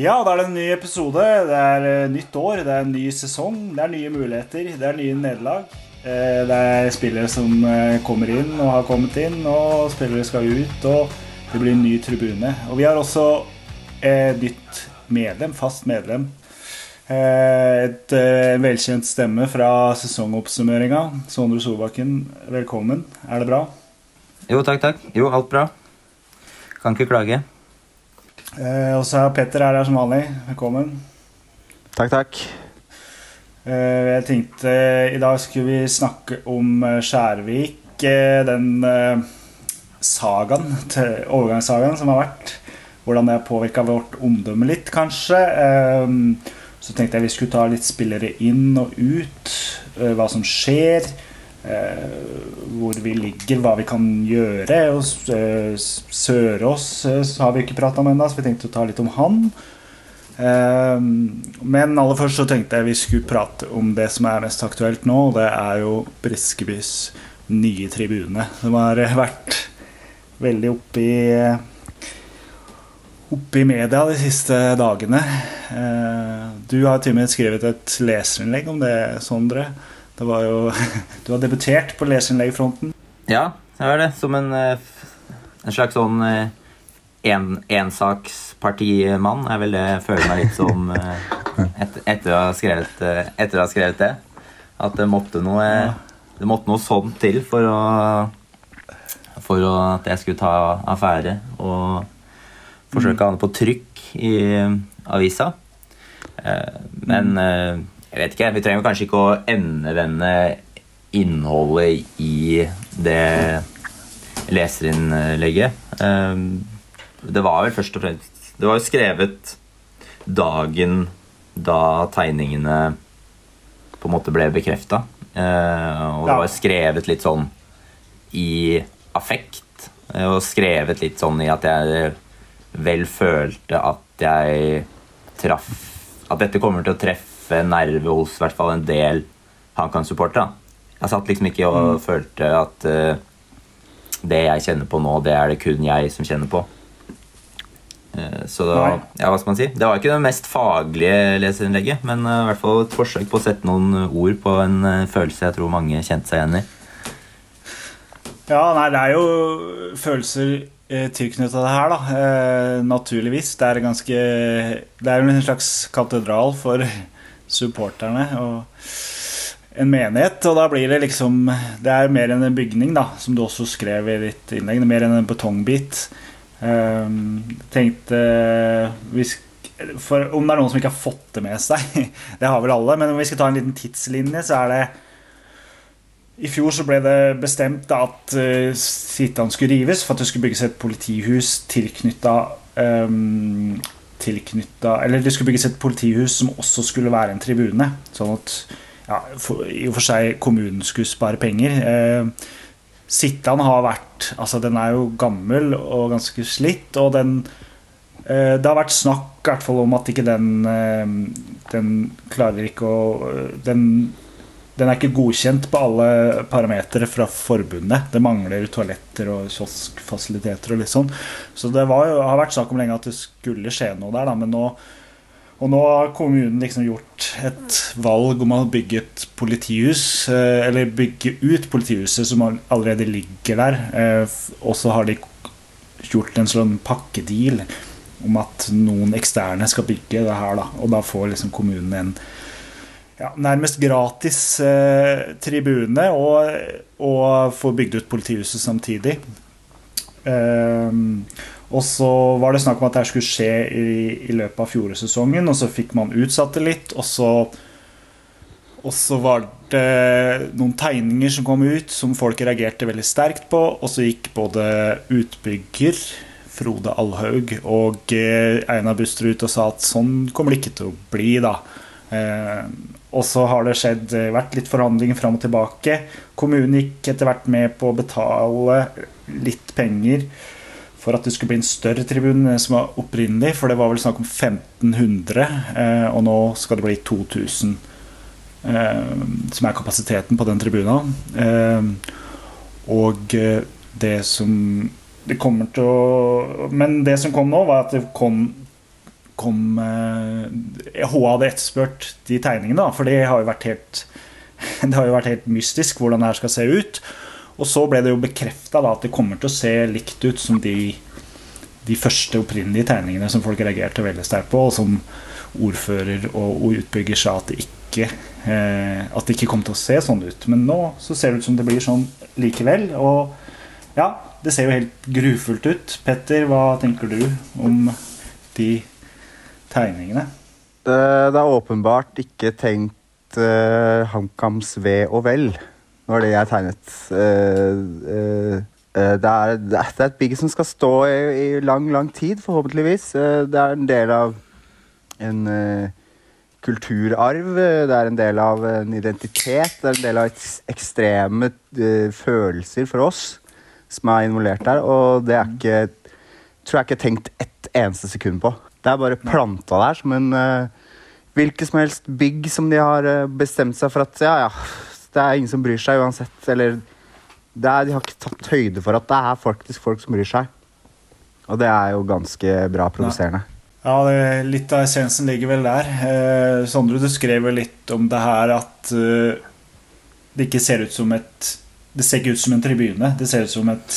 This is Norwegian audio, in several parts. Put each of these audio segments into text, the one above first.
Ja, da er det en ny episode. Det er eh, nytt år, det er en ny sesong. Det er nye muligheter, det er nye nederlag. Eh, Det er spillere som eh, kommer inn og har kommet inn, og spillere skal ut. Og det blir en ny tribune. Og vi har også et nytt medlem, fast medlem. Et velkjent stemme fra sesongoppsummeringa. Sondre Solbakken, velkommen. Er det bra? Jo, takk, takk. Jo, alt bra. Kan ikke klage. Eh, Og så er Petter er her som vanlig. Velkommen. Takk, takk. Eh, Jeg tenkte i dag skulle vi snakke om eh, Skjærvik. eh, Den eh, sagaen, overgangssagaen som har vært. Hvordan det har påvirka vårt omdømme litt, kanskje. Eh, Så tenkte jeg vi skulle ta litt spillere inn og ut. Hva som skjer. Eh, Hvor vi ligger, hva vi kan gjøre. Og eh, Sørås eh, har vi ikke prata om ennå, så vi tenkte å ta litt om han. Men aller først så tenkte jeg vi skulle prate om det som er mest aktuelt nå. og Det er jo Briskebys nye tribune. Som har vært veldig oppe i media de siste dagene. Du har til og med skrevet et leserinnlegg om det, Sondre. Det var jo, du har debutert på leserinnleggfronten. Ja, det er det. Som en, eh, en slags sånn eh, en, ensakspartimann er vel det jeg føler meg litt som eh, et, etter, å ha skrevet, etter å ha skrevet det. At det måtte noe, det måtte noe sånt til for å For å, at jeg skulle ta affære og forsøke å ha det på trykk i avisa. Men eh, jeg vet ikke, vi trenger kanskje ikke å endevende innholdet i det leserinnlegget. Eh, Det var vel først og fremst Det var jo skrevet dagen da tegningene på en måte ble bekrefta. Og det var var skrevet litt sånn i affekt. eh, Og skrevet litt sånn i at jeg vel følte at jeg traff At dette kommer til å treffe en nerve hos i hvert fall en del HamKam-supportere. Jeg satt liksom ikke og følte at uh, det jeg kjenner på nå, det er det kun jeg som kjenner på. Uh, så da, var, ja, hva skal man si? Det var ikke det mest faglige leserinnlegget, men uh, i hvert fall et forsøk på å sette noen ord på en følelse jeg tror mange kjente seg igjen i. Ja, nei, det er jo følelser tilknytta det her, da. Eh, naturligvis. Det er ganske Det er jo en slags katedral for supporterne og en menighet. Og da blir det liksom Det er mer enn en bygning, da, som du også skrev i ditt innlegg. Det er mer enn en betongbit. Um, tenkte hvis, for Om det er noen som ikke har fått det med seg, det har vel alle, men om vi skal ta en liten tidslinje, så er det i fjor så ble det bestemt at uh, Sitan skulle rives for at det skulle bygges et politihus tilknytta um, tilknytta Eller det skulle bygges et politihus som også skulle være en tribune. Sånn at ja, for, i og for seg kommunen skulle spare penger. Eh, Sittan har vært Altså, den er jo gammel og ganske slitt, og den eh, Det har vært snakk i hvert fall om at ikke den eh, Den klarer ikke å Den den er ikke godkjent på alle parametere fra forbundet. Det mangler toaletter og kioskfasiliteter og litt sånn. Så det var har vært snakk om lenge at det skulle skje noe der, da, men nå og nå har kommunen liksom gjort et valg om å bygge et politihus, eh, eller bygge ut politihuset som allerede ligger der. eh, Og så har de gjort en sånn pakkedeal om at noen eksterne skal bygge det her, da. Og da får liksom kommunen en ja, nærmest gratis eh, tribune og, og få bygd ut politihuset samtidig. Eh, og så var det snakk om at det skulle skje i, i løpet av fjorårssesongen, og så fikk man utsatt det litt, og så og så var det noen tegninger som kom ut som folk reagerte veldig sterkt på. Og så gikk både utbygger Frode Alhaug og eh, Einar Buster ut og sa at sånn kommer det ikke til å bli. da. Eh, og så har det skjedd, eh, vært litt forhandlinger fram og tilbake. Kommunen gikk etter hvert med på å betale litt penger for at det skulle bli en større tribun som var opprinnelig. For det var vel snakk om 1500, eh, og nå skal det bli 2000. eh, som er kapasiteten på den tribuna. Eh, og eh, det som det kommer til å Men det som kom nå, var at det kom kom HA hadde etterspurt de tegningene, for det har jo vært helt det har jo vært helt mystisk hvordan det her skal se ut. Og så ble det jo bekrefta at det kommer til å se likt ut som de, de første opprinnelige tegningene som folk reagerte veldig sterkt på, og som ordfører og utbygger sa at det ikke eh, at det ikke kom til å se sånn ut. Men nå så ser det ut som det blir sånn likevel. Og ja, det ser jo helt grufullt ut. Petter, hva tenker du om de tegningene? Det, det er åpenbart ikke tenkt uh, HamKams ve og vel. Det var det jeg tegnet. Uh, uh, det, er, det, er, et bygg som skal stå i, i lang, lang tid, forhåpentligvis. det er en del av en kulturarv. Det er en del av en identitet. Det er en del av ekstreme følelser for oss som er involvert der. Og det er ikke tror jeg ikke tenkt ett eneste sekund på. Det er bare planta der som en hvilket som helst bygg som de har eh, bestemt seg for at ja, ja, det er ingen som bryr seg uansett. Eller er, de har ikke tatt høyde for at det er faktisk folk som bryr seg. Og det er jo ganske bra produserende. Ja, det, litt av essensen ligger vel der. Eh, Sondre, du skrev jo litt om det her at uh, det ikke ser ut som et Det ser ikke ut som en tribune. Det ser ut som et,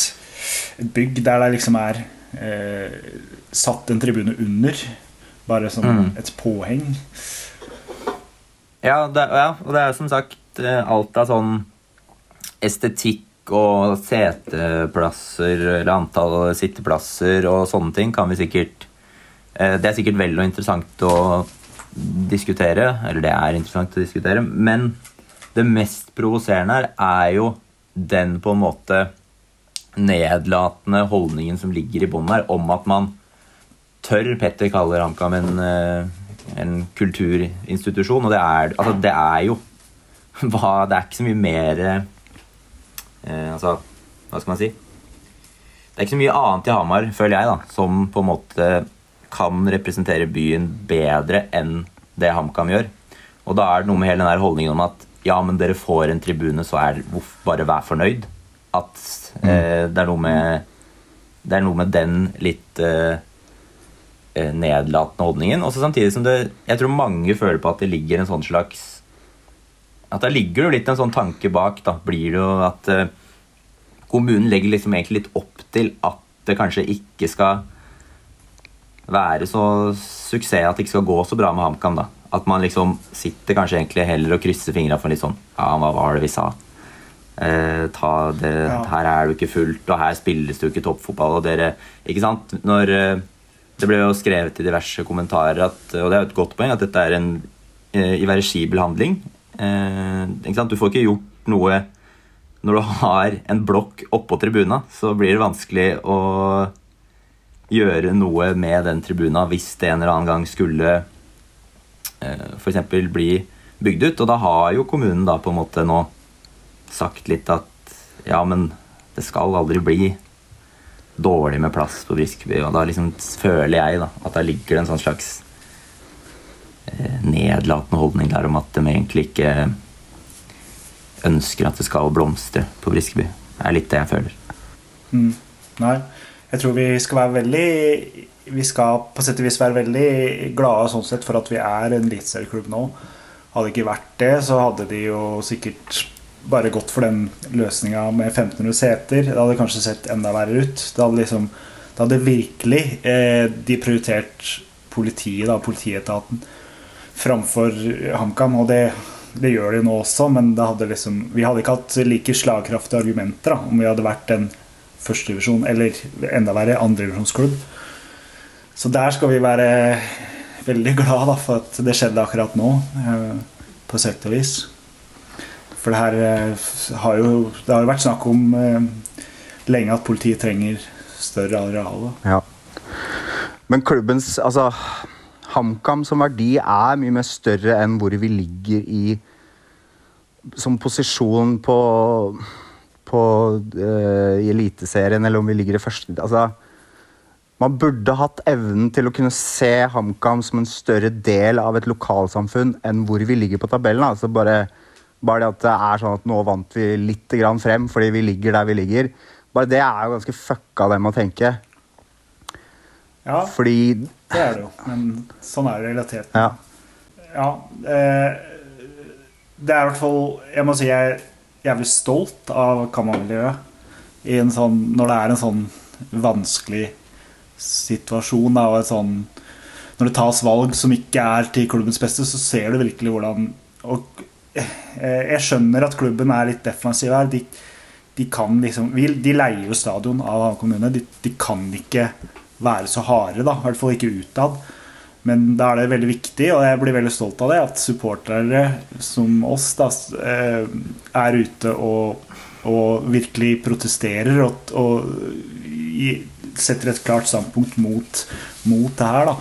et bygg der det liksom er uh, satt en tribune under. Bare som mm. et påheng. Ja, det, ja, og det er som sagt eh, alt av sånn estetikk og seteplasser eller antall sitteplasser og sånne ting kan vi sikkert eh, Det er sikkert vel og interessant å diskutere, eller det er interessant å diskutere, men det mest provoserende her er jo den på en måte nedlatende holdningen som ligger i bånn her, om at man tør Petter kaller HamKam en, eh, en kulturinstitusjon, og det er, altså, det er jo hva, Det er ikke så mye mer eh, Altså, hva skal man si? Det er ikke så mye annet i Hamar, føler jeg, da, som på en måte kan representere byen bedre enn det HamKam gjør. Og da er det noe med hele den holdningen om at ja, men dere får en tribune, så er bare vær fornøyd. At eh, det, er noe med, det er noe med den litt eh, Eh, nedlatende holdningen. Også samtidig som det, jeg tror mange føler på at det ligger en sånn slags At det ligger jo litt en sånn tanke bak. da, blir det jo at eh, Kommunen legger liksom egentlig litt opp til at det kanskje ikke skal være så suksess at det ikke skal gå så bra med HamKam. da. At man liksom sitter kanskje egentlig heller og krysser fingra for litt sånn Ja, hva var det vi sa? Eh, ta det, ja. Her er du ikke fullt, og her spilles du ikke toppfotball. og dere, ikke sant? Når eh, det ble jo skrevet i diverse kommentarer, at, og det er jo et godt poeng, at dette er en eh, irreversibel handling. Eh, du får ikke gjort noe når du har en blokk oppå tribuna. Så blir det vanskelig å gjøre noe med den tribuna hvis det en eller annen gang skulle eh, f.eks. bli bygd ut. Og da har jo kommunen da på en måte nå sagt litt at ja, men det skal aldri bli dårlig med plass på Briskeby. Og da liksom føler jeg da, at der ligger det en sånn slags eh, nedlatende holdning der om at de egentlig ikke ønsker at det skal blomstre på Briskeby. Det er litt det jeg føler. Mm. Nei, jeg tror vi skal være veldig Vi skal på sett og vis være veldig glade sånn sett for at vi er en eliteserieklubb nå. Hadde det ikke vært det, så hadde de jo sikkert bare gått for den løsninga med 1500 seter. Det hadde kanskje sett enda verre ut. Det hadde, liksom, det hadde virkelig eh, de prioritert politiet, da, politietaten, framfor HamKam. Og det, det, gjør de nå også, men hadde liksom, vi hadde ikke hatt like slagkraftige argumenter da, om vi hadde vært en førstedivisjon, eller enda verre andredivisjonsklubb. Så der skal vi være veldig glad da, for at det skjedde akkurat nå, eh, på sett og vis. For det her eh, har jo Det har vært snakk om eh, lenge at politiet trenger større areal. Ja. Men klubbens Altså, HamKam som verdi er mye mer større enn hvor vi ligger i som posisjon på, på uh, i Eliteserien, eller om vi ligger i første Altså, man burde hatt evnen til å kunne se HamKam som en større del av et lokalsamfunn enn hvor vi ligger på tabellen. altså bare bare det at det er sånn at nå vant vi litt grann frem fordi vi ligger der vi ligger. Bare det er jo ganske fucka dem å tenke. Ja, Fordi det er det jo. Men sånn er det i realiteten. Ja. Ja, eh, det er i hvert fall Jeg må si jeg er jævlig stolt av en sånn, når det er en sånn vanskelig situasjon. Da, og et sånn, når det tas valg som ikke er til klubbens beste, så ser du virkelig hvordan og, Jeg skjønner at klubben er litt defensiv her. De, de kan liksom De leier jo stadion av Hamar kommune. De, de kan ikke være så harde, da. I hvert fall ikke utad. Men da er det veldig viktig, og jeg blir veldig stolt av det, at supportere som oss da, eh, er ute og, og virkelig protesterer og, og setter et klart standpunkt mot, mot det her. da.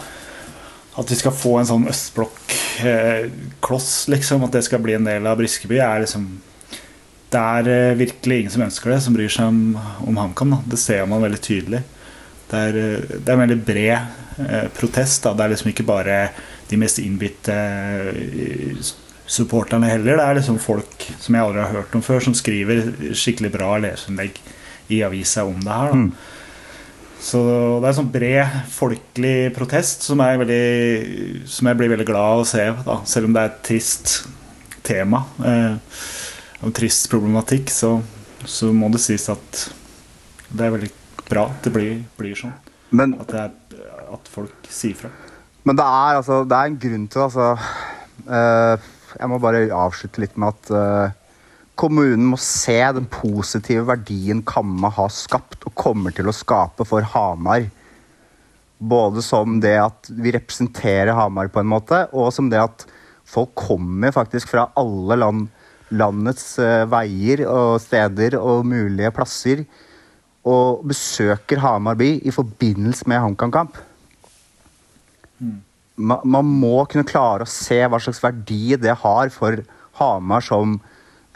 At vi skal få en sånn østblokk-kloss, liksom. At det skal bli en del av Briskeby, er liksom Det er eh, virkelig ingen som ønsker det, som bryr seg om, om HamKam. Det ser man veldig tydelig. Det er, eh, det er en veldig bred eh, protest. da. Det er liksom ikke bare de mest innbitte supporterne heller. Det er liksom folk som jeg aldri har hørt om før, som skriver skikkelig bra leserinnlegg i avisa om det her. da. Så det er en sånn bred folkelig protest som, er veldig, som jeg blir veldig glad av å se. Da. Selv om det er et trist tema eh, og en trist problematikk, så, så må det sies at det er veldig bra at det blir, blir sånn. Men, At, det er, at folk sier fra. men det er altså Det er en grunn til det, altså. Eh, jeg må bare avslutte litt med at eh, kommunen må se den positive verdien Kamma har skapt og kommer til å skape for Hamar. Både som det at vi representerer Hamar på en måte, og som det at folk kommer faktisk fra alle land, landets eh, veier og steder og mulige plasser og besøker Hamar by i forbindelse med HamKam-kamp. Man, Man må kunne klare å se hva slags verdi det har for Hamar som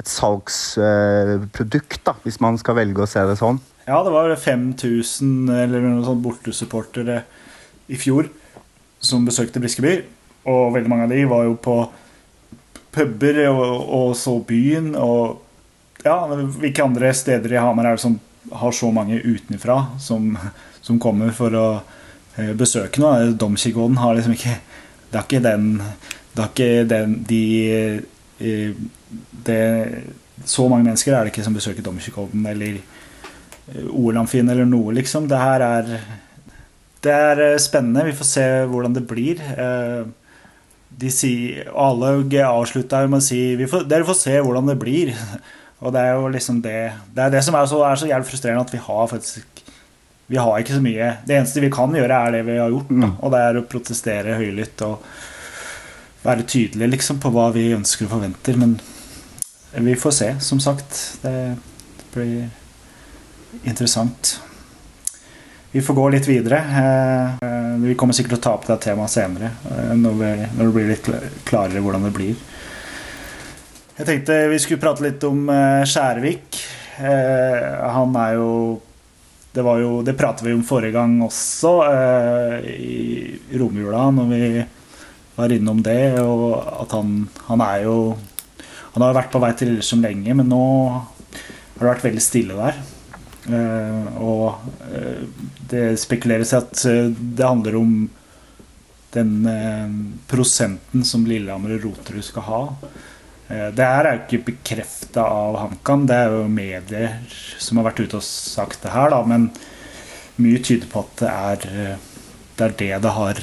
salgsprodukt, da, hvis man skal velge å se det sånn. Ja, det var 5000 eller noe sånt bortesupportere i fjor som besøkte Briskeby. Og veldig mange av de var jo på puber og, og så byen. Og ja, hvilke andre steder i Hamar er det som har så mange utenfra som, som kommer for å eh, besøke noe? Domkirkeodden har liksom ikke Det er ikke den Det er ikke den de eh, det, Så mange mennesker er det ikke som besøker Domkirkeodden eller OL-amfien eller noe, liksom. Det her er Det er eh, spennende. Vi får se hvordan det blir. Eh, De sier Alle avslutta med å si vi får, Dere får se hvordan det blir. Og det er jo liksom det Det er det som er så, er så jævlig frustrerende at vi har faktisk Vi har ikke så mye Det eneste vi kan gjøre, er det vi har gjort. Da. Og det er å protestere høylytt og være tydelig liksom, på hva vi ønsker og forventer. Men vi får se, som sagt. Det blir interessant. Vi får gå litt videre. Eh, Vi kommer sikkert til å ta opp det temaet senere. eh, Når, det blir litt klarere hvordan det blir. Jeg tenkte vi skulle prate litt om eh, Skjærvik. Han er jo Det var jo Det pratet vi om forrige gang også, i romjula, når vi var innom det. Og at han, han er jo Han har vært på vei til Lillestrøm lenge, men nå har det vært veldig stille der. Eh, og eh, det spekuleres i at eh, det handler om den prosenten som Lillehammer og Roterud skal ha. Det her er jo ikke bekrefta av HamKam, det er jo medier som har vært ute og sagt det her, da, men mye tyder på at det er det er det det har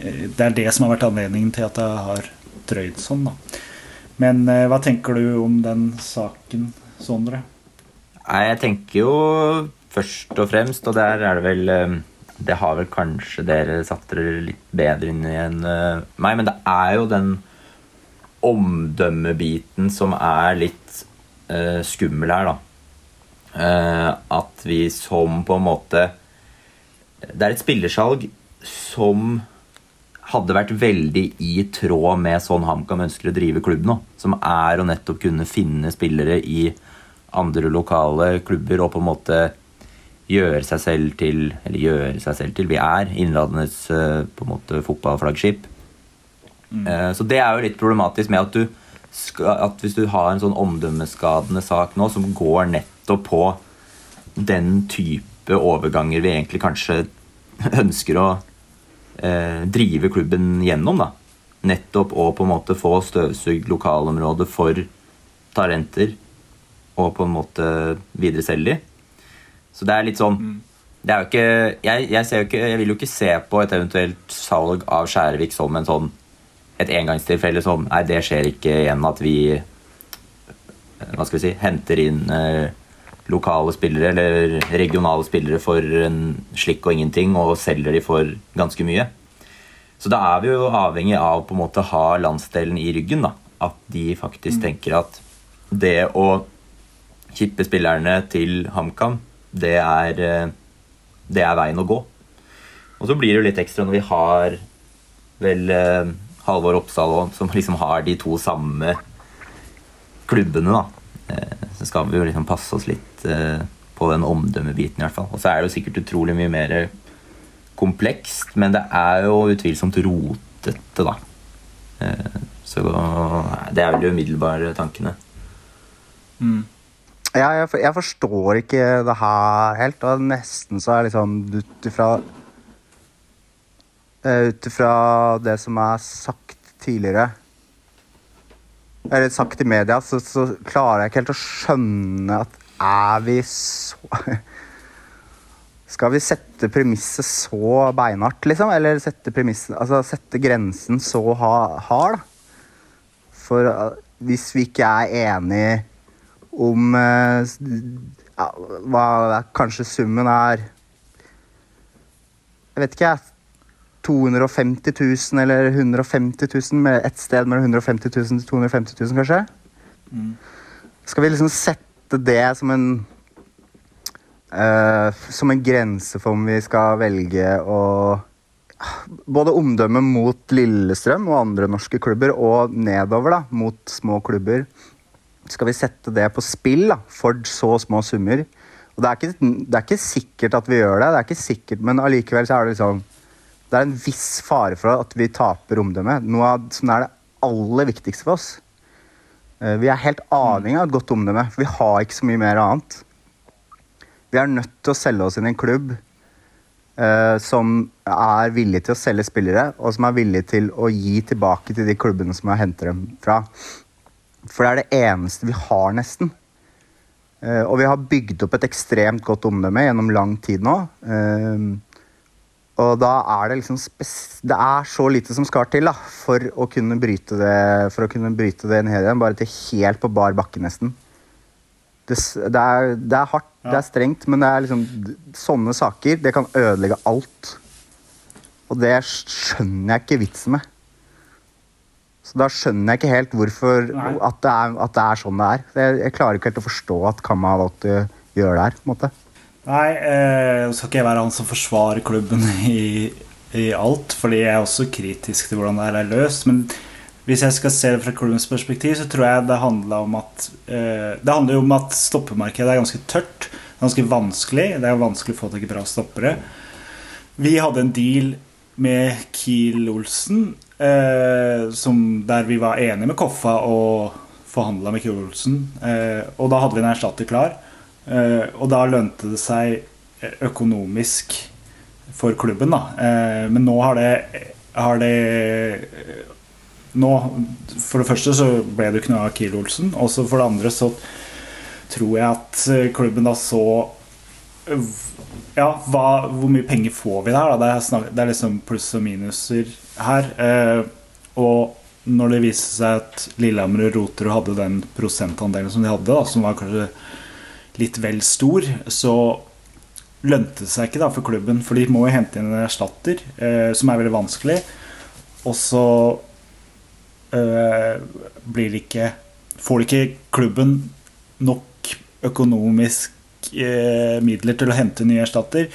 Det er det som har vært anledningen til at det har drøyd sånn, da. Men eh, hva tenker du om den saken, Sondre? Nei, jeg tenker jo først og fremst, og der er det vel eh, Det har vel kanskje dere satt dere litt bedre inn i enn eh, meg, men det er jo den omdømmebiten som er litt eh, skummel her, da. Eh, at vi som på en måte Det er et spillersalg som hadde vært veldig i tråd med sånn HamKam ønsker å drive klubb nå. Som er å nettopp kunne finne spillere i andre lokale klubber og på en måte gjøre seg selv til Eller gjøre seg selv til Vi er Innlandets eh, på en måte fotballflaggskip. Mm. Så det er jo litt problematisk med at du skal, at hvis du har en sånn omdømmeskadende sak nå som går nettopp på den type overganger vi egentlig kanskje ønsker å eh, drive klubben gjennom. da. Nettopp å på en måte få støvsugd lokalområdet for talenter og på en måte videreselge de. Så det er litt sånn det er jo ikke, jeg, jeg, ser jo ikke, jeg vil jo ikke se på et eventuelt salg av Skjærevik som en sånn, et engangstilfelle som Nei, det skjer ikke igjen at vi hva skal vi si, henter inn eh, lokale spillere eller regionale spillere for en slikk og ingenting og selger de for ganske mye. Så da er vi jo avhengig av på en måte ha landsdelen i ryggen. da, At de faktisk tenker at det å kippe spillerne til HamKam, det er, eh, det er veien å gå. Og så blir det jo litt ekstra når vi har vel eh, Halvor Oppsal òg, som liksom har de to samme klubbene, da. Eh, så skal vi jo liksom passe oss litt på den omdømmebiten, i hvert fall. Og så er det jo sikkert utrolig mye mer komplekst, men det er jo utvilsomt rotete, da. Eh, så det er vel de umiddelbare tankene. Ja, jeg, jeg forstår ikke det her helt. Og nesten så er liksom ut ifra eh, Ut ifra det som er sagt tidligere Eller sagt i media, så, så klarer jeg ikke helt å skjønne at er vi så Skal vi sette premisset så beinhardt, liksom? Eller sette, premissen altså sette grensen så hard? da? For eh, hvis vi ikke er enige om eh, ja, hva kanskje summen er Jeg vet ikke, jeg. 250 000 eller 150 000? Et sted mellom 150 000 til 250 000, kanskje? Skal vi liksom sette det som en uh, Som en grense for om vi skal velge å både omdømme mot Lillestrøm og andre norske klubber, og nedover da, mot små klubber. Skal vi sette det på spill da, for så små summer? Og det er, ikke, det er ikke sikkert at vi gjør det, det er ikke sikkert, men allikevel så er det liksom Det er en viss fare for at vi taper omdømme. Noe av som er det aller viktigste for oss. Eh, Vi er helt avhengig av et godt omdømme, for vi har ikke så mye mer annet. Vi er nødt til å selge oss inn i en klubb uh, som er villig til å selge spillere, og som er villig til å gi tilbake til de klubbene som har hentet dem fra. For det er det eneste vi har, nesten. Uh, og vi har bygd opp et ekstremt godt omdømme gjennom lang tid nå. Eh, og da er det liksom Det er så lite som skal til da, for å kunne bryte det For å kunne bryte det ned igjen, bare til helt på bar bakke, nesten. Det, det, er, det er hardt, det er strengt, men det er liksom sånne saker det kan ødelegge alt. Og det skjønner jeg ikke vitsen med. Så da skjønner jeg ikke helt hvorfor at det, er, at det er sånn det er. Jeg, jeg klarer ikke helt å forstå at Kamma har valgt å gjøre det her. på en måte. Nei, eh, skal ikke jeg være han som forsvarer klubben i, i alt, fordi jeg er også kritisk til hvordan det her er løst. Men hvis jeg skal se det fra klubbens perspektiv, så tror jeg det handler om at eh, Det handler jo om at stoppemarkedet er ganske tørt. Ganske vanskelig. Det er vanskelig å få tak i bra stoppere. Vi hadde en deal med Kiel Olsen, eh, som, der vi var enige med Koffa og forhandla med Kiel Olsen. Eh, og da hadde vi en erstatter klar. Eh, og da lønte det seg økonomisk for klubben, da. Eh, men nå har det, har det eh, nå, For det første så ble det ikke noe av Kiel Olsen. Og så for det andre så tror jeg at eh, klubben da så eh, ja, hva, hvor mye penger får vi der? Da? Det, er snak, det er liksom pluss og minuser her. Eh, og når det viste seg at Lillehammer og Roterud hadde den prosentandelen som de hadde, da, som var kanskje litt vel stor, så lønte det seg ikke da for klubben. For de må jo hente inn en erstatter, eh, som er veldig vanskelig. Og så eh, blir det ikke Får ikke klubben nok økonomisk eh, midler til å hente en ny erstatter,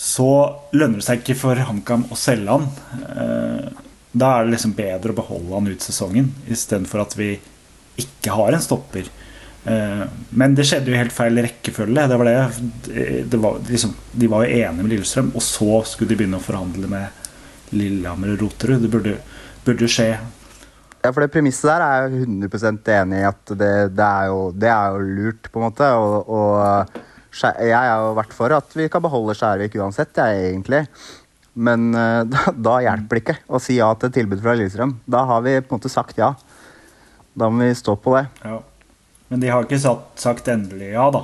så lønner det seg ikke for HamKam å selge han. Eh, da er det liksom bedre å beholde han ut sesongen istedenfor at vi ikke har en stopper. Eh, men det skjedde jo helt feil rekkefølge. Det var det, det var liksom, de var jo enige med Lillestrøm, og så skulle de begynne å forhandle med Lillehammer og Roterud. Det burde, burde skje Ja, for det premisset der er jeg 100% enig i at det, det, er jo, det er jo lurt, på en måte. Og, og Jeg har jo vært for at vi kan beholde Skjærvik uansett, jeg, egentlig. Men eh, da, da hjelper det ikke å si ja til et tilbud fra Lillestrøm. Da har vi på en måte sagt ja. Da må vi stå på det. Ja. Men de har ikke sagt, sagt endelig ja, da.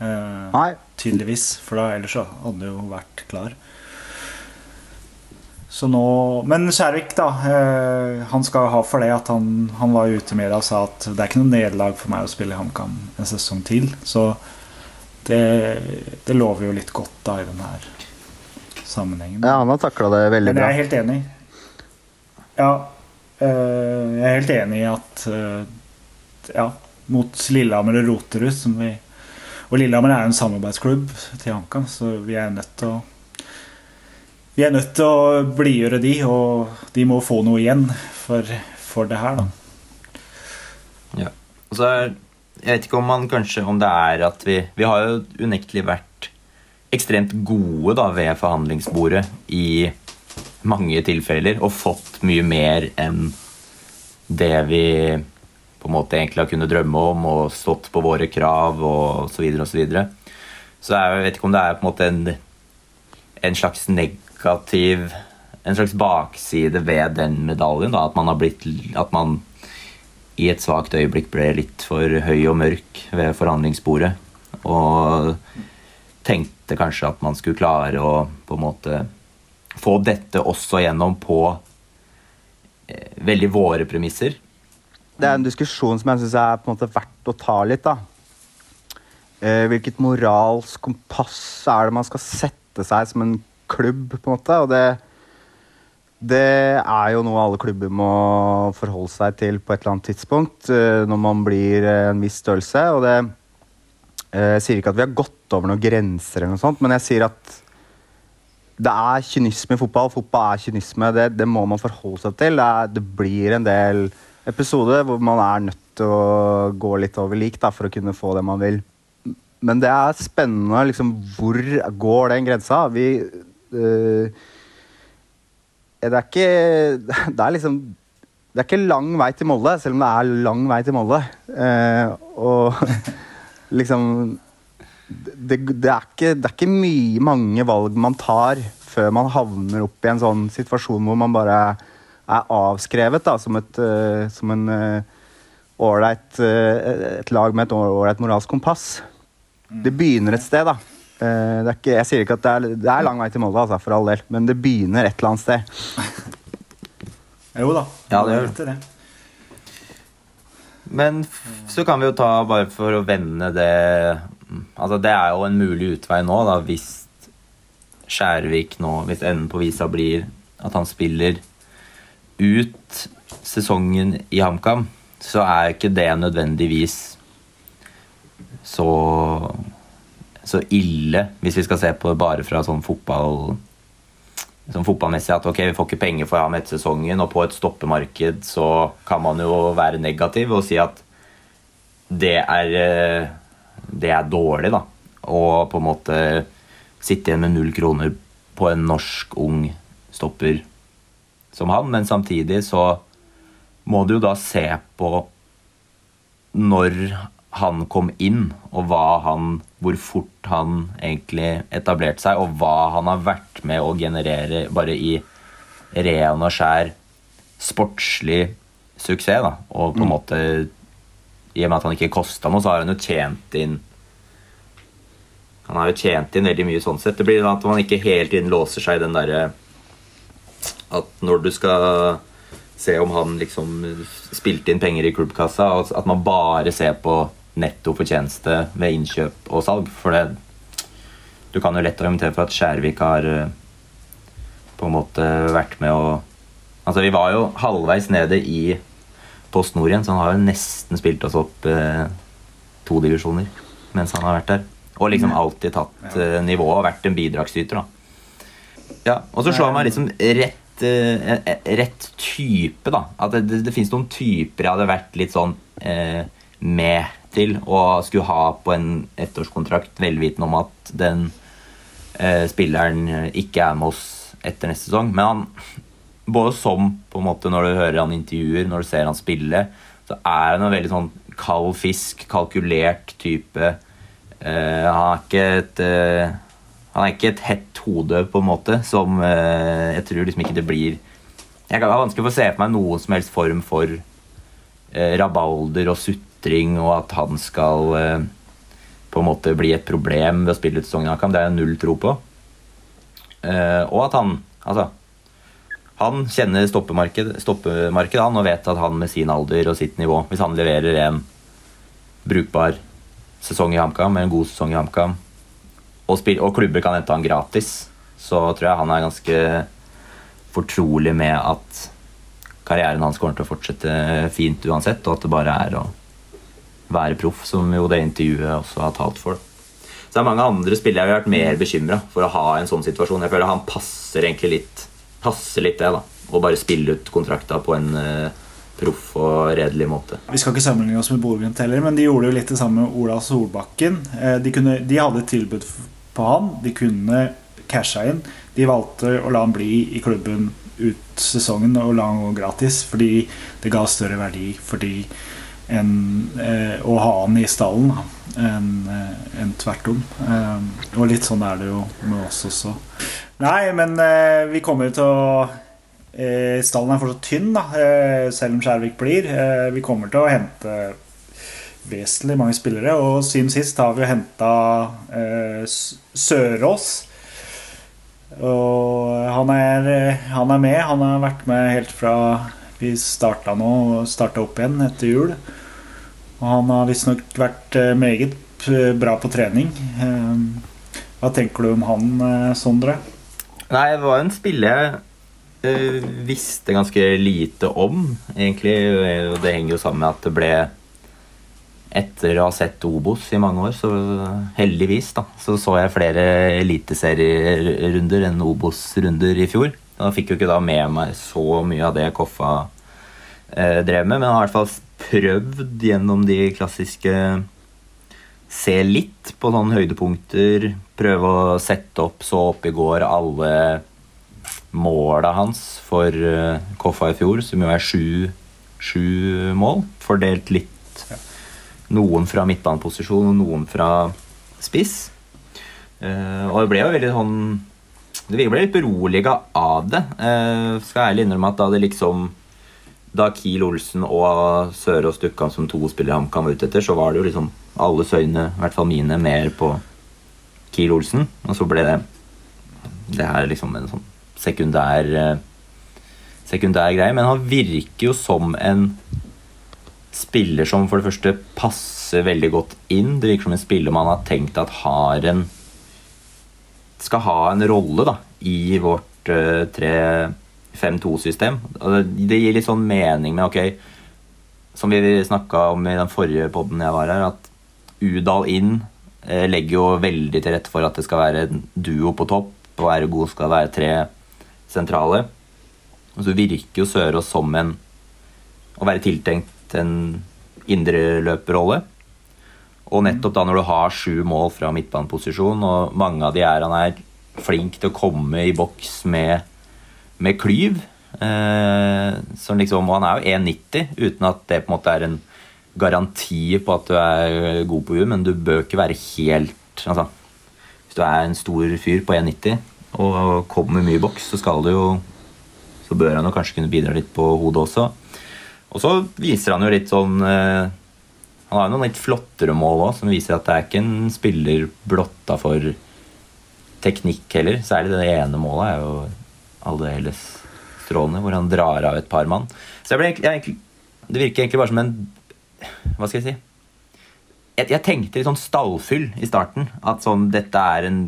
Eh, Nei. tydeligvis, for da, ellers så hadde det jo vært klar. Så nå, Men Skjærvik, da. Eh, han skal ha for det at han, han var ute i media og sa at det er ikke noe nederlag for meg å spille i HamKam en sesong til. Så det, det lover jo litt godt da i denne sammenhengen. Ja, han har takla det veldig bra. Men jeg er helt enig. Ja. øh, jeg er helt enig i at øh, Ja, mot Lillehammer og Roterud som vi Og Lillehammer er en samarbeidsklubb til HamKam, så vi er nødt til å Vi er nødt til å blidgjøre de, og de må få noe igjen for, for det her, da. Ja. Og så er, jeg vet ikke om man kanskje Om det er at vi Vi har jo unektelig vært ekstremt gode da ved forhandlingsbordet i mange tilfeller og fått mye mer enn det vi på en måte egentlig har kunnet drømme om og stått på våre krav og så videre og så videre. Så jeg vet ikke om det er på en måte en, en slags negativ En slags bakside ved den medaljen. da, At man har blitt At man i et svakt øyeblikk ble litt for høy og mørk ved forhandlingsbordet. Og tenkte kanskje at man skulle klare å på en måte få dette også gjennom på eh, veldig våre premisser. Det er en diskusjon som jeg syns er på en måte verdt å ta litt. da. Eh, hvilket moralsk kompass er det man skal sette seg som en klubb? på en måte, og det, det er jo noe alle klubber må forholde seg til på et eller annet tidspunkt eh, når man blir eh, en viss størrelse. og det eh, Jeg sier ikke at vi har gått over noen grenser, eller noe sånt, men jeg sier at det er kynisme i fotball. Fotball er kynisme. Det, det må man forholde seg til. Det, er, det blir en del episoder hvor man er nødt til å gå litt over lik da, for å kunne få det man vil. Men det er spennende. liksom, Hvor går den grensa? Vi øh, Det er ikke Det er liksom Det er ikke lang vei til Molde, selv om det er lang vei til Molde. Eh, og liksom det, det, er ikke, det er ikke mye mange valg man tar før man havner opp i en sånn situasjon hvor man bare er avskrevet da, som et, eh, som en eh, ålreit eh, et lag med et ålreit moralsk kompass. Det begynner et sted, da. Det ikke, jeg sier ikke at det er, det er lang vei til Molde, altså, for all del, men det begynner et eller annet sted. Jo da. Ja, det gjør det. Men så kan vi jo ta, bare for å vende det Altså Det er jo en mulig utvei nå, da, hvis Skjærvik nå Hvis enden på visa blir at han spiller ut sesongen i HamKam, så er ikke det nødvendigvis så så ille, hvis vi skal se på det bare fra sånn fotball sånn fotballmessig at ok, vi får ikke penger for ham etter sesongen, og på et stoppemarked så kan man jo være negativ og si at det er, eh, det er dårlig, da. Og på en måte sitte igjen med null kroner på en norsk ung stopper som han, men samtidig så må du jo da se på når han kom inn, og hva han, hvor fort han egentlig etablerte seg, og hva han har vært med å generere bare i ren og skjær sportslig suksess. Da. Og på en måte, i og med at han ikke kosta noe, så har han jo tjent inn Han har jo tjent inn veldig mye sånn sett. Det blir at man ikke hele tiden låser seg i den derre At når du skal se om han liksom spilte inn penger i klubbkassa, at man bare ser på netto fortjeneste ved innkjøp og salg. For det, du kan jo lett argumentere for at Skjærvik har eh, på en måte vært med å Altså, vi var jo halvveis nede i Post Nord igjen, så han har jo nesten spilt oss opp eh, to divisjoner mens han har vært der. Og liksom alltid tatt eh, nivået og vært en bidragsyter, da. Ja, og så slår han meg liksom rett, rett type, da. At det, det, det fins noen typer jeg hadde vært litt sånn eh, med til og skulle ha på en ettårskontrakt, velvitende om at den eh, spilleren ikke er med oss etter neste sesong. Men han, både som på en måte når du hører han intervjuer, når du ser han spille, så er han en veldig sånn kald fisk, kalkulert type. eh, Han er ikke et eh, Han er ikke et hett hode, på en måte, som eh, jeg tror liksom ikke det blir Jeg har vanskelig for å se for meg noen som helst form for eh, rabalder og sutring, og at han skal eh, på en måte bli et problem ved å spille ut kamp. Det har jeg null tro på. Eh, og at han Altså, han kjenner stoppemarked, stoppemarkedet han, og vet at han med sin alder og sitt nivå Hvis han leverer en brukbar sesong i HamKam, en god sesong i HamKam, og, spill- og klubber kan hente han gratis, så tror jeg han er ganske fortrolig med at karrieren hans kommer til å fortsette fint uansett, og at det bare er å være proff, som jo det intervjuet også har talt for. Så det er mange andre spillere jeg har vært mer bekymra for å ha en sånn situasjon. Jeg føler han passer egentlig litt passer litt det, da. Å bare spille ut kontrakta på en eh, proff og redelig måte. Vi skal ikke sammenligne oss med Bodø-Glimt heller, men de gjorde jo litt det samme med Ola Solbakken. Eh, De, kunne, de hadde et tilbud på han. De kunne casha inn. De valgte å la han bli i klubben ut sesongen og la han gå gratis fordi det ga større verdi fordi en, eh, å ha han i stallen enn en tvert om. Eh, og litt sånn er det jo med oss også. Nei, men eh, vi kommer til å eh, Stallen er fortsatt tynn, da, eh, selv om Skjærvik blir. Eh, vi kommer til å hente vesentlig mange spillere, og siden sist har vi jo henta eh, Sørås. Og han er, han er med. Han har vært med helt fra vi starta nå, starta opp igjen etter jul. Og han har visstnok vært eh, meget bra på trening. Eh, Hva tenker du om han, eh, Sondre? Nei, det var en spiller jeg visste ganske lite om, egentlig. Og det henger jo sammen med at det ble Etter å ha sett Obos i mange år, så heldigvis, da, så så jeg flere eliteserierunder enn Obos-runder i fjor. Da fikk jo ikke da med meg så mye av det Koffa eh, drev med, men har i hvert fall prøvd gjennom de klassiske se litt på sånne høydepunkter. Prøve å sette opp så opp i går alle måla hans for eh, Koffa i fjor, som jo er sju, sju mål. Fordelt litt noen fra midtbaneposisjon og noen fra spiss. Uh, og det ble jo veldig sånn Det ble litt beroliga av det. Uh, skal ærlig innrømme at da det liksom da Kiel Olsen og Sørås dukka som to spillere HamKam var ute etter, så var det jo liksom alles øyne, i hvert fall mine, mer på Kiel Olsen. Og så ble det det her liksom en sånn sekundær uh, sekundær greie. Men han virker jo som en spiller som for det første passer veldig godt inn. Det virker som en spiller man har tenkt at har en skal ha en rolle da, i vårt uh, 3-5-2-system. Det, gir litt sånn mening med ok, Som vi snakka om i den forrige podden jeg var her, at Udal inn uh, legger jo veldig til rette for at det skal være en duo på topp, og ergo skal være tre sentrale. Og så virker jo Sørås som en å være tiltenkt en indreløperrolle. Og nettopp da når du har sju mål fra midtbaneposisjon, og mange av de er han er flink til å komme i boks med, med klyv eh, som liksom, Og han er jo 1,90 uten at det på en måte er en garanti på at du er god på huet, men du bør ikke være helt altså, Hvis du er en stor fyr på 1,90 og kommer mye i boks, så skal du jo så bør han jo kanskje kunne bidra litt på hodet også. Og så viser han jo litt sånn eh, Han har jo noen litt flottere mål òg, som viser at det er ikke en spiller blotta for teknikk heller. Særlig det ene målet er jo aldeles strålende, hvor han drar av et par mann. Så jeg ble jeg, det virker egentlig bare som en Hva skal jeg si? Jeg, jeg tenkte litt sånn stallfyll i starten. At sånn, dette er en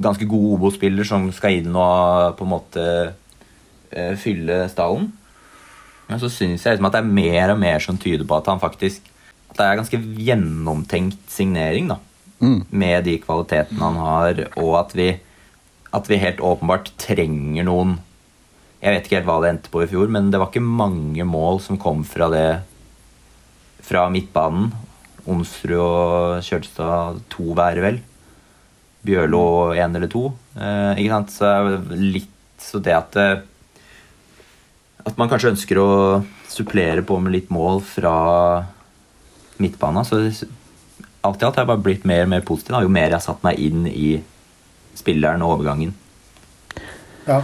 ganske god Obo-spiller som skal inn og på en måte eh, fylle stallen. Men så syns jeg liksom at det er mer og mer som tyder på at han faktisk At det er ganske gjennomtenkt signering, da. Mm. Med de kvalitetene han har, og at vi, at vi helt åpenbart trenger noen Jeg vet ikke helt hva det endte på i fjor, men det var ikke mange mål som kom fra det Fra midtbanen. Onsrud og Kjølstad to hver, vel. Bjørlo én eller to. Eh, ikke sant? Så litt så det at eh, At man kanskje ønsker å supplere på med litt mål fra midtbanen. Så alt i alt har jeg bare blitt mer og mer positiv da, jo mer jeg har satt meg inn i spilleren og overgangen. Ja.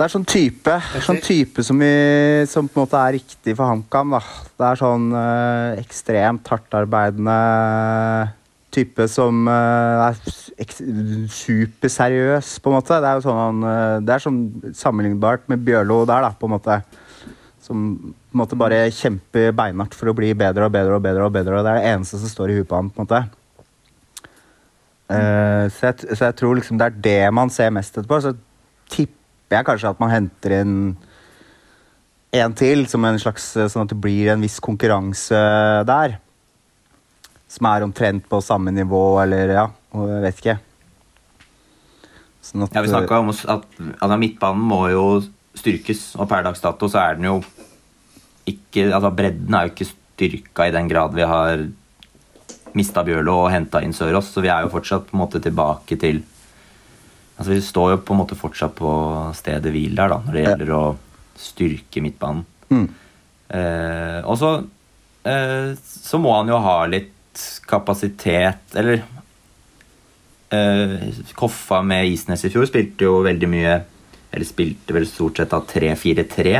Det er sånn type, sånn type som, i, som på en måte er riktig for HamKam. Det er sånn eh, ekstremt hardtarbeidende type som eh, er superseriøs, på en måte. Det er jo sånn, eh, det er sånn sammenlignbart med Bjørlo der, da, på en måte. Som på en måte bare kjemper beinhardt for å bli bedre og bedre og bedre. og bedre, og Det er det eneste som står i huet på han, på en måte. Eh, så, jeg, så jeg tror liksom det er det man ser mest etterpå. Så tipper jeg kanskje at man henter inn en til, som en slags, sånn at det blir en viss konkurranse der. Som er omtrent på samme nivå, eller ja, jeg vet ikke. Sånn at, Ja, Vi snakka om at altså, midtbanen må jo styrkes, og per dags dato så er den jo ikke Altså bredden er jo ikke styrka i den grad vi har mista Bjørlo og henta inn Sørås, så vi er jo fortsatt på en måte tilbake til Altså Vi står jo på en måte fortsatt på stedet hvil der, da, når det gjelder å styrke midtbanen. Mm. Eh, og så eh, så må han jo ha litt kapasitet Eller uh, Koffa med Isnes i fjor spilte jo veldig mye Eller spilte vel stort sett av 3-4-3.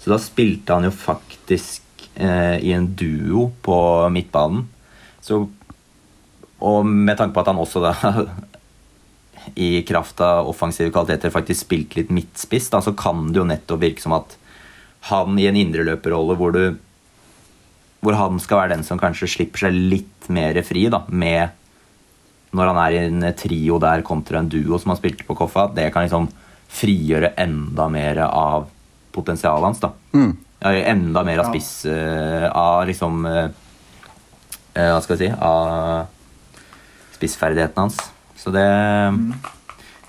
Så da spilte han jo faktisk uh, i en duo på midtbanen. Så, og med tanke på at han også da i kraft av offensive kvaliteter faktisk spilte litt midtspiss, da, så kan det jo nettopp virke som at han i en indreløperrolle hvor du hvor han skal være den som kanskje slipper seg litt mer fri da, med når han er i en trio der kontra en duo som han spilte på Koffa, det kan liksom frigjøre enda mer av potensialet hans. da. Mm. Ja, enda mer av spiss uh, Av liksom uh, Hva skal jeg si Av spissferdighetene hans. Så det,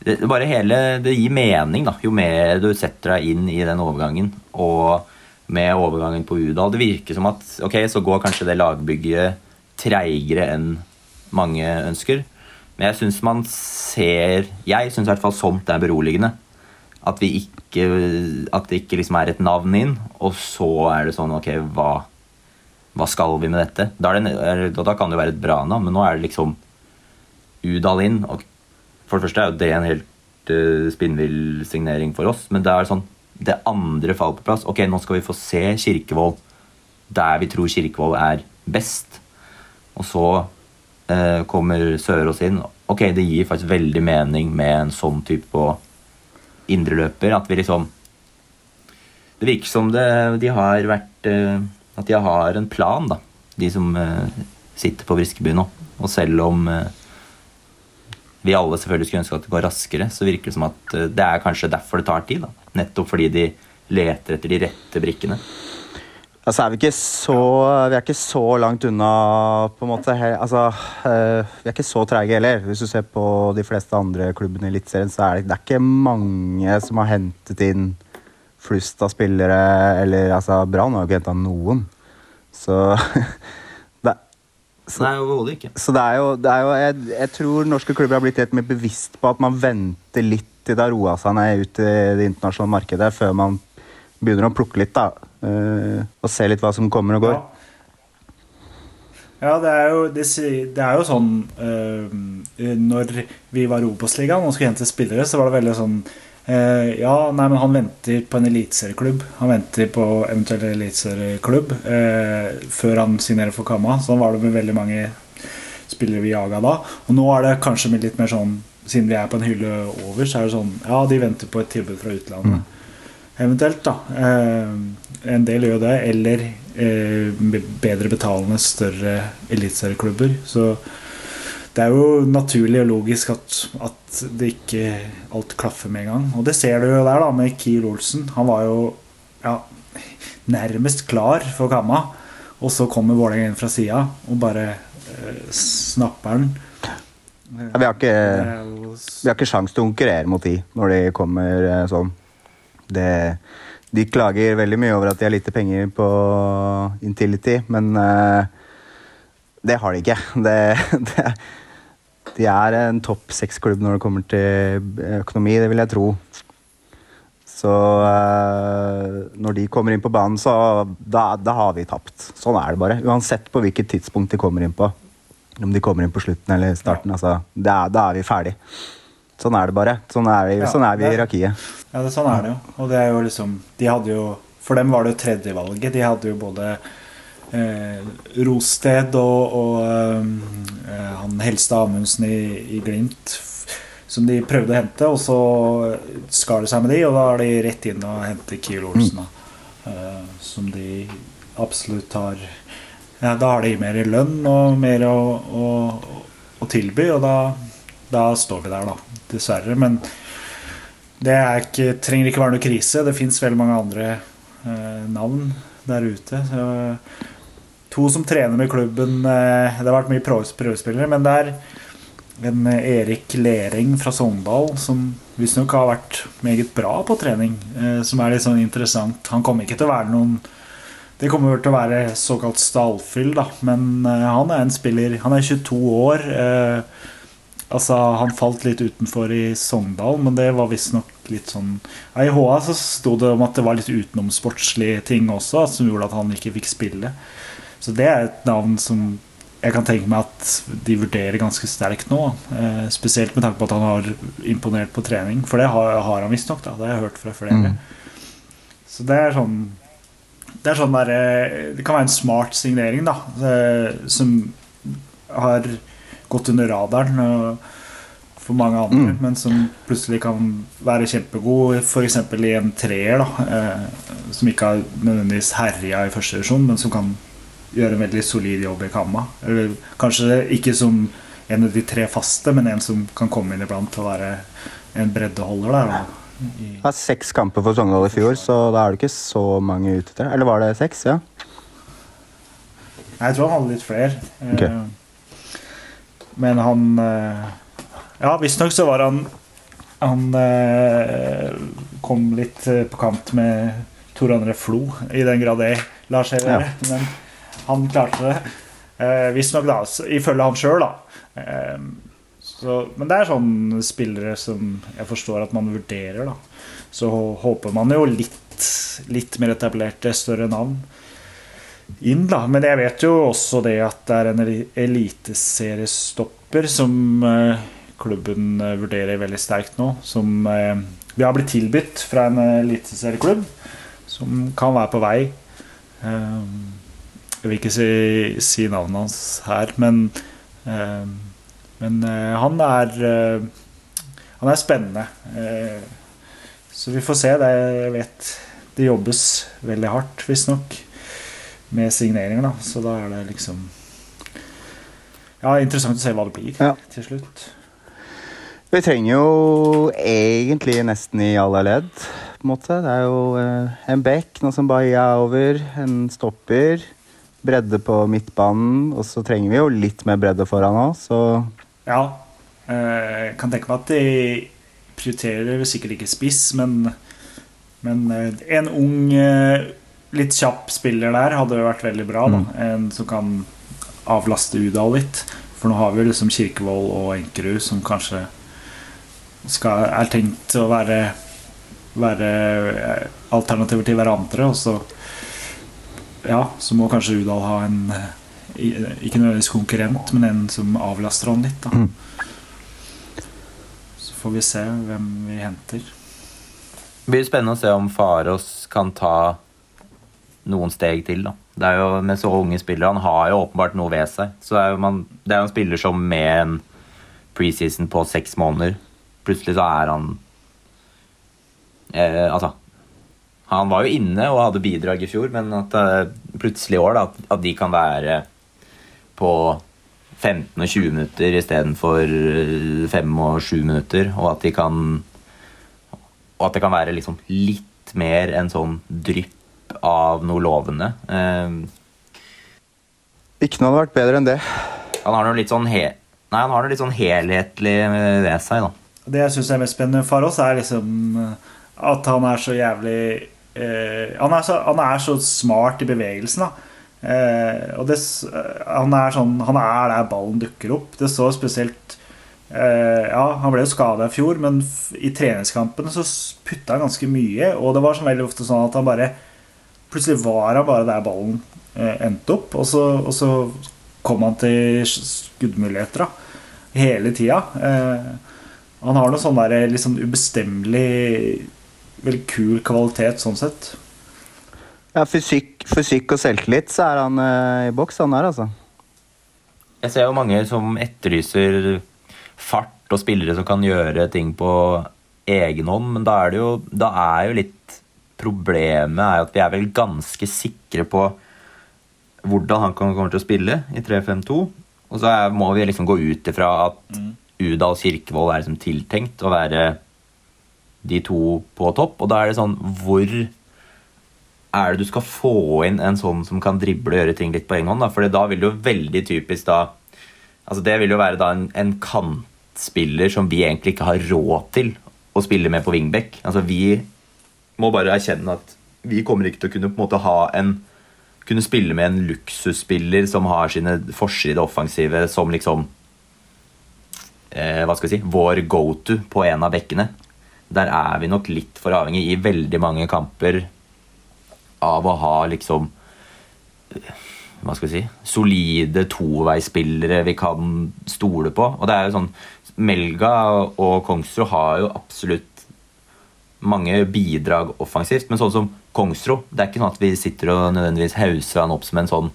det det Bare hele Det gir mening, da. Jo mer du setter deg inn i den overgangen. Og med overgangen på Udal Det virker som at ok, så går kanskje det lagbygget treigere enn mange ønsker. Men jeg syns man ser Jeg syns i hvert fall sånt er beroligende. At, vi ikke, at det ikke liksom er et navn inn, og så er det sånn Ok, hva, hva skal vi med dette? Da, det, da kan det jo være et bra navn, men nå er det liksom Udal inn. Og for det første er jo det en helt uh, spinnvill signering for oss, men det er sånn det andre faller på plass. Ok, nå skal vi få se Kirkevold der vi tror Kirkevold er best. Og så eh, kommer Sørås inn. Ok, det gir faktisk veldig mening med en sånn type på indreløper. At vi liksom Det virker som det, de har vært eh, At de har en plan, da. De som eh, sitter på Briskeby nå. Og selv om eh, vi alle selvfølgelig skulle ønske at det går raskere, så virker det som at eh, det er kanskje derfor det tar tid. da. Nettopp fordi de leter etter de rette brikkene. Altså er vi, ikke så, vi er ikke så langt unna på en måte altså, eh, Vi er ikke så treige heller. Hvis du ser på de fleste andre klubbene i Eliteserien, så er det, det er ikke mange som har hentet inn flust av spillere. Eller altså, Brann har jo ikke henta noen. Så det, så, Nei, overhodet ikke. så det er jo, det er jo jeg, jeg tror norske klubber har blitt helt mer bevisst på at man venter litt til det har roa seg ned ut i det internasjonale markedet, før man begynner å plukke litt. da, eh, Og se litt hva som kommer og går. Ja, det er jo, det, er jo sånn øh, Når vi var i Obos-ligaen og skulle hente spillere, så var det veldig sånn øh, Ja, nei, men han venter på en eliteserieklubb. Han venter på eventuell eliteserieklubb før han signerer for Kamma. Sånn var det med veldig mange spillere vi jaga da. Og nå er det kanskje litt mer sånn Siden vi er på en hylle over, så er det sånn Ja, de venter på et tilbud fra utlandet. Eventuelt, da. Eh, en del gjør det. Eller eh, bedre betalende, større eliteserieklubber. Så det er jo naturlig og logisk at, at det ikke alt klaffer med en gang. Og det ser du jo der, da, med Kiel Olsen. Han var jo ja, nærmest klar for Kamma. Og så kommer Vålerenga inn fra sida og bare eh, snapper den. Ja, Vi har ikke, vi har ikke sjans til å konkurrere mot de når de kommer eh, sånn. Det, de klager veldig mye over at de har lite penger på Intility, men eh, det har de ikke. Det, det, de er en topp seks-klubb når det kommer til økonomi, det vil jeg tro. Så eh, når de kommer inn på banen, så da, da har vi tapt. Sånn er det bare. Uansett på hvilket tidspunkt de kommer inn på. Om de kommer inn på slutten eller starten. Altså, det er, da er vi ferdig. Sånn er det bare. Sånn er, vi- Ja, sånn er vi i irakiet hierarkiet. Ja, det, sånn er det jo. Og det er jo liksom De hadde jo For dem var det jo tredjevalget. De hadde jo både eh, Rosted og, og eh, han Helstad Amundsen i, i Glimt som de prøvde å hente, og så skar det seg med de, og da er de rett inn og henter Kiel Olsen, da. Eh, som de absolutt har ja, Da har de mer lønn og mer å, å, å tilby, og da, da står vi der, da. Dessverre. Men det ikke, trenger ikke være noe krise. Det fins veldig mange andre eh, navn der ute. Så, to som trener med klubben eh, Det har vært mye prøvespillere, men det er en eh, Erik Lering fra Sogndal som visstnok har vært meget bra på trening. Eh, som er litt sånn interessant. Han kommer ikke til å være noen Det kommer til å være såkalt stallfyll, da. Men eh, han er en spiller Han er 22 år. Eh, Altså, Han falt litt utenfor i Sogndal, men det var visstnok litt sånn I HA så sto det om at det var litt utenomsportslige ting også, som gjorde at han ikke fikk spille. Så det er et navn som jeg kan tenke meg at de vurderer ganske sterkt nå. Eh, spesielt med tanke på at han har imponert på trening, for det har, har han visstnok. Det har jeg hørt fra flere. Så det er sånn Det sånn der, eh, Det kan være en smart signering, da, eh, som har gått under radaren for mange andre, Mm. men som plutselig kan være kjempegod, f.eks. i en treer, da, eh, som ikke har nødvendigvis herja i første divisjon, men som kan gjøre en veldig solid jobb i Kamma. Eller kanskje ikke som en av de tre faste, men en som kan komme inn iblant og være en breddeholder der. Da. Det var seks kamper for Sogndal i fjor, så da er det ikke så mange ute etter. Eller var det seks? Ja. Nei, jeg tror han hadde litt flere. Okay. Men han eh, Ja, visstnok så var han Han eh, kom litt eh, på kant med Tor André Flo, i den grad det lar seg gjøre. Men han klarte det. Eh, visstnok, da. Ifølge han sjøl, da. Så, men det er sånne spillere som jeg forstår at man vurderer, da. Så håper man jo litt, litt mer etablerte, større navn inn, da. Men jeg vet jo også det at det er en eli- eliteseriestopper som eh, klubben eh, vurderer veldig sterkt nå. Som eh, vi har blitt tilbudt fra en eliteserieklubb, som kan være på vei. Jeg vil ikke si, si navnet hans her, men Men eh, han er eh, Han er spennende. Eh, så vi får se. Det, jeg vet det jobbes veldig hardt, visstnok med signeringer, da. Så da er det liksom Ja, interessant å se hva det blir Ja. til slutt. Vi trenger jo egentlig nesten i alle ledd, på en måte. Det er jo en bekk, noe som bare er over, en stopper, bredde på midtbanen, og så trenger vi jo litt mer bredde foran òg, så Ja. eh, Jeg kan tenke meg at de prioriterer sikkert ikke spiss, men, men eh, en ung, eh, litt kjapp spiller der hadde vært veldig bra. da En som kan avlaste Udal litt. For nå har vi liksom Kirkevold og Enkerud som kanskje skal, er tenkt å være, være alternativer til hverandre. Og så Ja, så må kanskje Udal ha en ikke nødvendigvis konkurrent, men en som avlaster han litt. da Mm. Så får vi se hvem vi henter. Det blir spennende å se om Faros kan ta noen steg til. da. Det er jo Med så unge spillere. Han har jo åpenbart noe ved seg. Så det er jo, man, det er jo en spiller som med en preseason på seks måneder Plutselig så er han eh, Altså Han var jo inne og hadde bidrag i fjor, men at eh, plutselig i år da, at, at de kan være på 15 og 20 minutter istedenfor 5 og 7 minutter, og at de kan og at det kan være liksom litt mer en sånn drypp av noe lovende. Eh, ikke noe hadde vært bedre enn det. han har noe litt sånn he Nei, han har noe litt sånn helhetlig ved seg, da. Det jeg syns er mest spennende for oss, er liksom eh, at han er så jævlig eh, han, er så, han er så smart i bevegelsen, da. Eh, og det, eh, han er sånn Han er der ballen dukker opp. Det så spesielt eh, Ja, han ble jo skada i fjor, men i treningskampene så putta han ganske mye. Og det var sånn veldig ofte sånn at han bare Plutselig var han bare der ballen eh, endte opp, og så, og så kom han til skuddmuligheter da, hele tida. Eh, han har noe sånn der sånn ubestemmelig, veldig kul kvalitet sånn sett. Ja, fysikk, fysikk og selvtillit, så er han uh, i boks, han der, altså. Jeg ser jo mange som etterlyser fart og spillere som kan gjøre ting på egen hånd, men da er det jo, da er jo litt Problemet er at vi er vel ganske sikre på hvordan han kommer til å spille i 3-5-2. Og så er, må vi liksom gå ut ifra at mm. Udal Kirkevold er liksom tiltenkt å være de to på topp. Og da er det sånn Hvor er det du skal få inn en sånn som kan drible og gjøre ting litt på egen hånd? da? For da vil det jo veldig typisk da Altså Det vil jo være da en, en kantspiller som vi egentlig ikke har råd til å spille med på wingback. Altså Vi må bare erkjenne at vi kommer ikke til å kunne på en måte ha en kunne spille med en luksusspiller som har sine forside offensive som liksom eh, Hva skal vi si Vår go-to på en av bekkene. Der er vi nok litt for avhengig i veldig mange kamper av å ha liksom Hva skal vi si Solide toveisspillere vi kan stole på. Og det er jo sånn Melga og Kongsrud har jo absolutt mange bidrag offensivt. Men sånn som Kongsrud det er ikke sånn at vi sitter og nødvendigvis hauser han opp som en sånn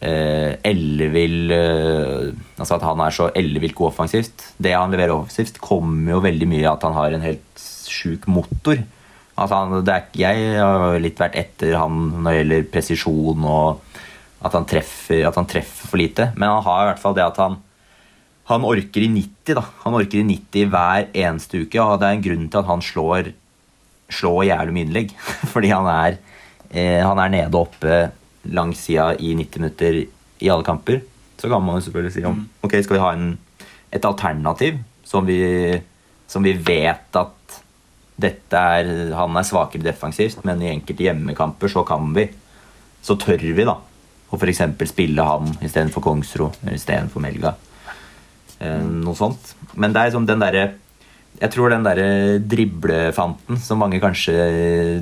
eh, ellevill eh, Altså at han er så ellevilt god offensivt. Det han leverer offensivt, kommer jo veldig mye av at han har en helt sjuk motor. Altså er, jeg har litt vært etter han når det gjelder presisjon og at han, treffer, at han treffer for lite. Men han har i hvert fall det at han han orker i 90 da. Han orker i 90 hver eneste uke, og det er en grunn til at han slår, slår jævlig mye innlegg. Fordi han er, eh, han er nede og oppe langs sida i 90 minutter i alle kamper. Så kan man jo selvfølgelig si om mm. ok, skal vi ha en, et alternativ som vi, som vi vet at er, han er svakere defensivt, men i enkelte hjemmekamper så kan vi, så tør vi da å f.eks. spille han istedenfor Kongsro eller istedenfor Melga. Eh, noe sånt. Men det er som den derre Jeg tror den derre driblefanten som mange kanskje eh,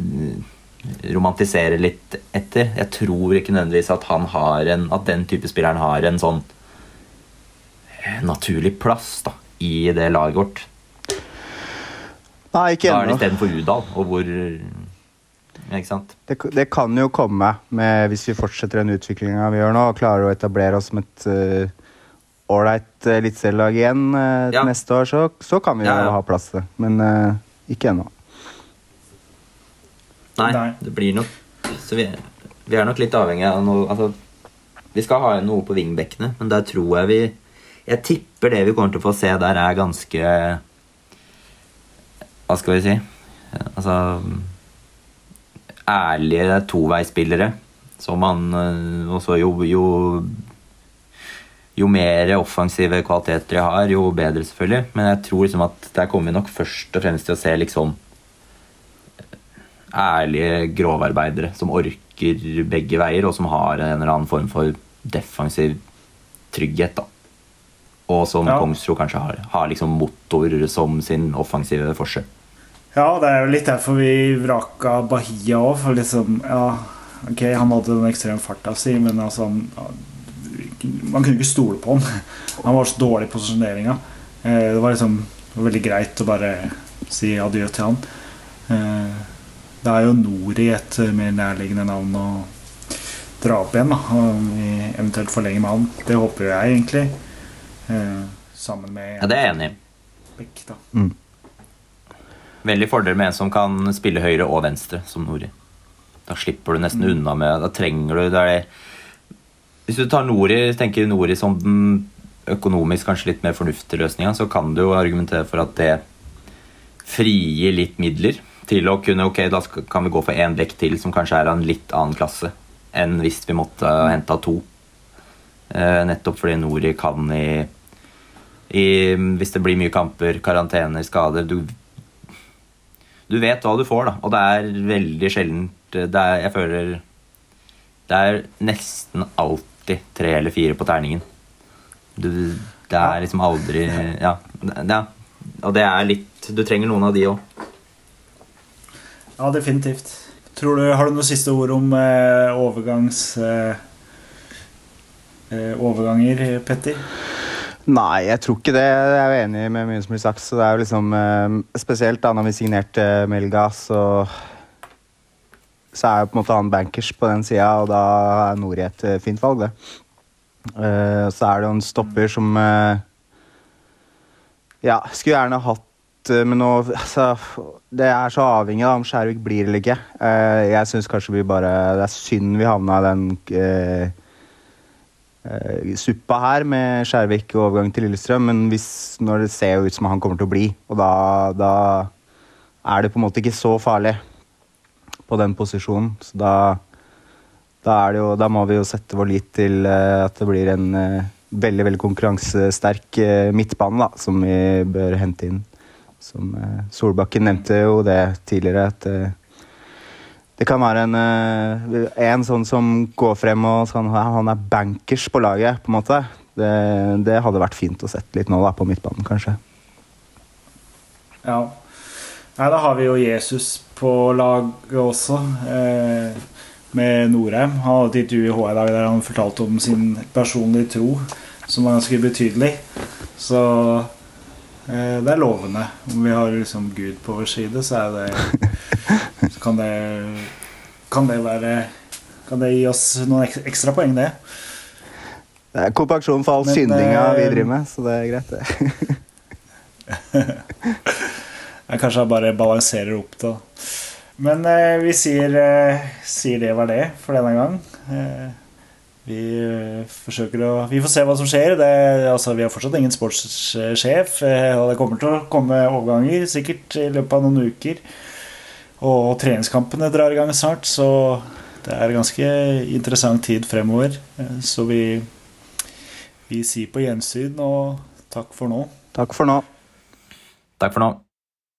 romantiserer litt etter Jeg tror ikke nødvendigvis at han har en At den type spilleren har en sånn eh, naturlig plass da, i det laget vårt. Nei, ikke ennå. Da er det istedenfor Udal, og hvor ikke sant? Det, det, kan jo komme med, hvis vi fortsetter den utviklinga vi gjør nå, og klarer å etablere oss som et ålreit uh, eliteserielag igjen uh, ja. neste år, så, så, kan vi jo ja, ja. ha plass til det. Men uh, ikke ennå. Nei, Nei, det blir nok Så vi, vi, er nok litt avhengig av noe altså, Vi skal ha noe på vingbekkene, men der tror jeg vi Jeg tipper det vi kommer til å få se der, er ganske Hva skal vi si Altså Ærlige toveisspillere. Som han også jo, jo jo mer offensive kvaliteter jeg har, jo bedre, selvfølgelig. Men jeg tror liksom at der kommer vi nok først og fremst til å se liksom ærlige grovarbeidere som orker begge veier, og som har en eller annen form for defensiv trygghet. da. Og som ja. Kongsro kanskje har. Har liksom motor som sin offensive forskjell. Ja, det er jo litt derfor vi vraka Bahia òg. For liksom Ja, ok, han hadde den ekstreme farta si, men altså han man kunne ikke stole på han. Han var så dårlig i posisjoneringa. Eh, det var liksom veldig greit å bare si adjø til han. Eh, det er jo Nori et mer nærliggende navn å dra opp igjen. da Om vi eventuelt forlenger med han. Det håper jeg egentlig. Eh, sammen med Ja, det er jeg enig i. Beck, da. Mm. Veldig fordel med en som kan spille høyre og venstre, som Nori. Da slipper du nesten mm. unna med Da trenger du det hvis du tar Nori, tenker Nori som den økonomisk kanskje litt mer fornuftige løsninga, så kan du jo argumentere for at det frigir litt midler til å kunne Ok, da kan vi gå for én bekk til som kanskje er av en litt annen klasse enn hvis vi måtte henta to. Eh, nettopp fordi Nori kan i, i, Hvis det blir mye kamper, karantener, skader du, du vet hva du får, da. Og det er veldig sjeldent Jeg føler det er nesten alltid tre eller fire på terningen. Du, det er liksom aldri ja, ja, Og det er litt Du trenger noen av de òg. Ja, definitivt. Du, har du noe siste ord om eh, overgangs... Eh, overganger, Petter? Nei, jeg tror ikke det. Jeg er jo enig med mye som blir sagt. Så det er jo liksom eh, Spesielt da når vi signerte Melga, så så er jo på en måte han bankers på den sida, og da er Nori et eh, fint valg, det. Eh, så er det jo en stopper som eh, Ja, skulle gjerne hatt eh, men nå altså, Det er så avhengig av om Skjærvik blir eller ikke. Eh, jeg syns kanskje vi bare Det er synd vi havna i den eh, eh, suppa her med Skjærvik og overgang til Lillestrøm, men hvis, når det ser ut som han kommer til å bli, og da, da er det på en måte ikke så farlig på den posisjonen. Så da, da, jo, da må vi jo sette vår lit til eh, at det blir en eh, veldig veldig konkurransesterk eh, midtbane da, som vi bør hente inn. Som eh, Solbakken nevnte jo det tidligere, at eh, det kan være en, eh, en sånn som går frem og sånn, han er bankers på laget, på en måte. Det, det hadde vært fint å sette litt nå da, på midtbanen, kanskje. Ja. Nei, da har vi jo Jesus på laget også, eh, med Norheim. Han hadde et intervju i dag der han fortalte om sin personlige tro, som var ganske betydelig. Så det er lovende. Om vi har liksom Gud på vår side, så det Så kan det Kan det være Kan det gi oss noen ekstra poeng, det? Det er kompaksjon for all Men, syndinga vi eh, driver med, så det er greit, det. Jeg kanskje bare balanserer opp da. Men eh, vi sier, eh, sier det var det for denne gang. Vi eh, forsøker å Vi får se hva som skjer. Det, altså, vi har fortsatt ingen sportssjef. Eh, og det kommer til å komme overganger sikkert i løpet av noen uker. Og treningskampene drar i gang snart, så det er ganske interessant tid fremover. Eh, så vi, vi sier på gjensyn og takk for nå. Takk for nå. Takk for nå.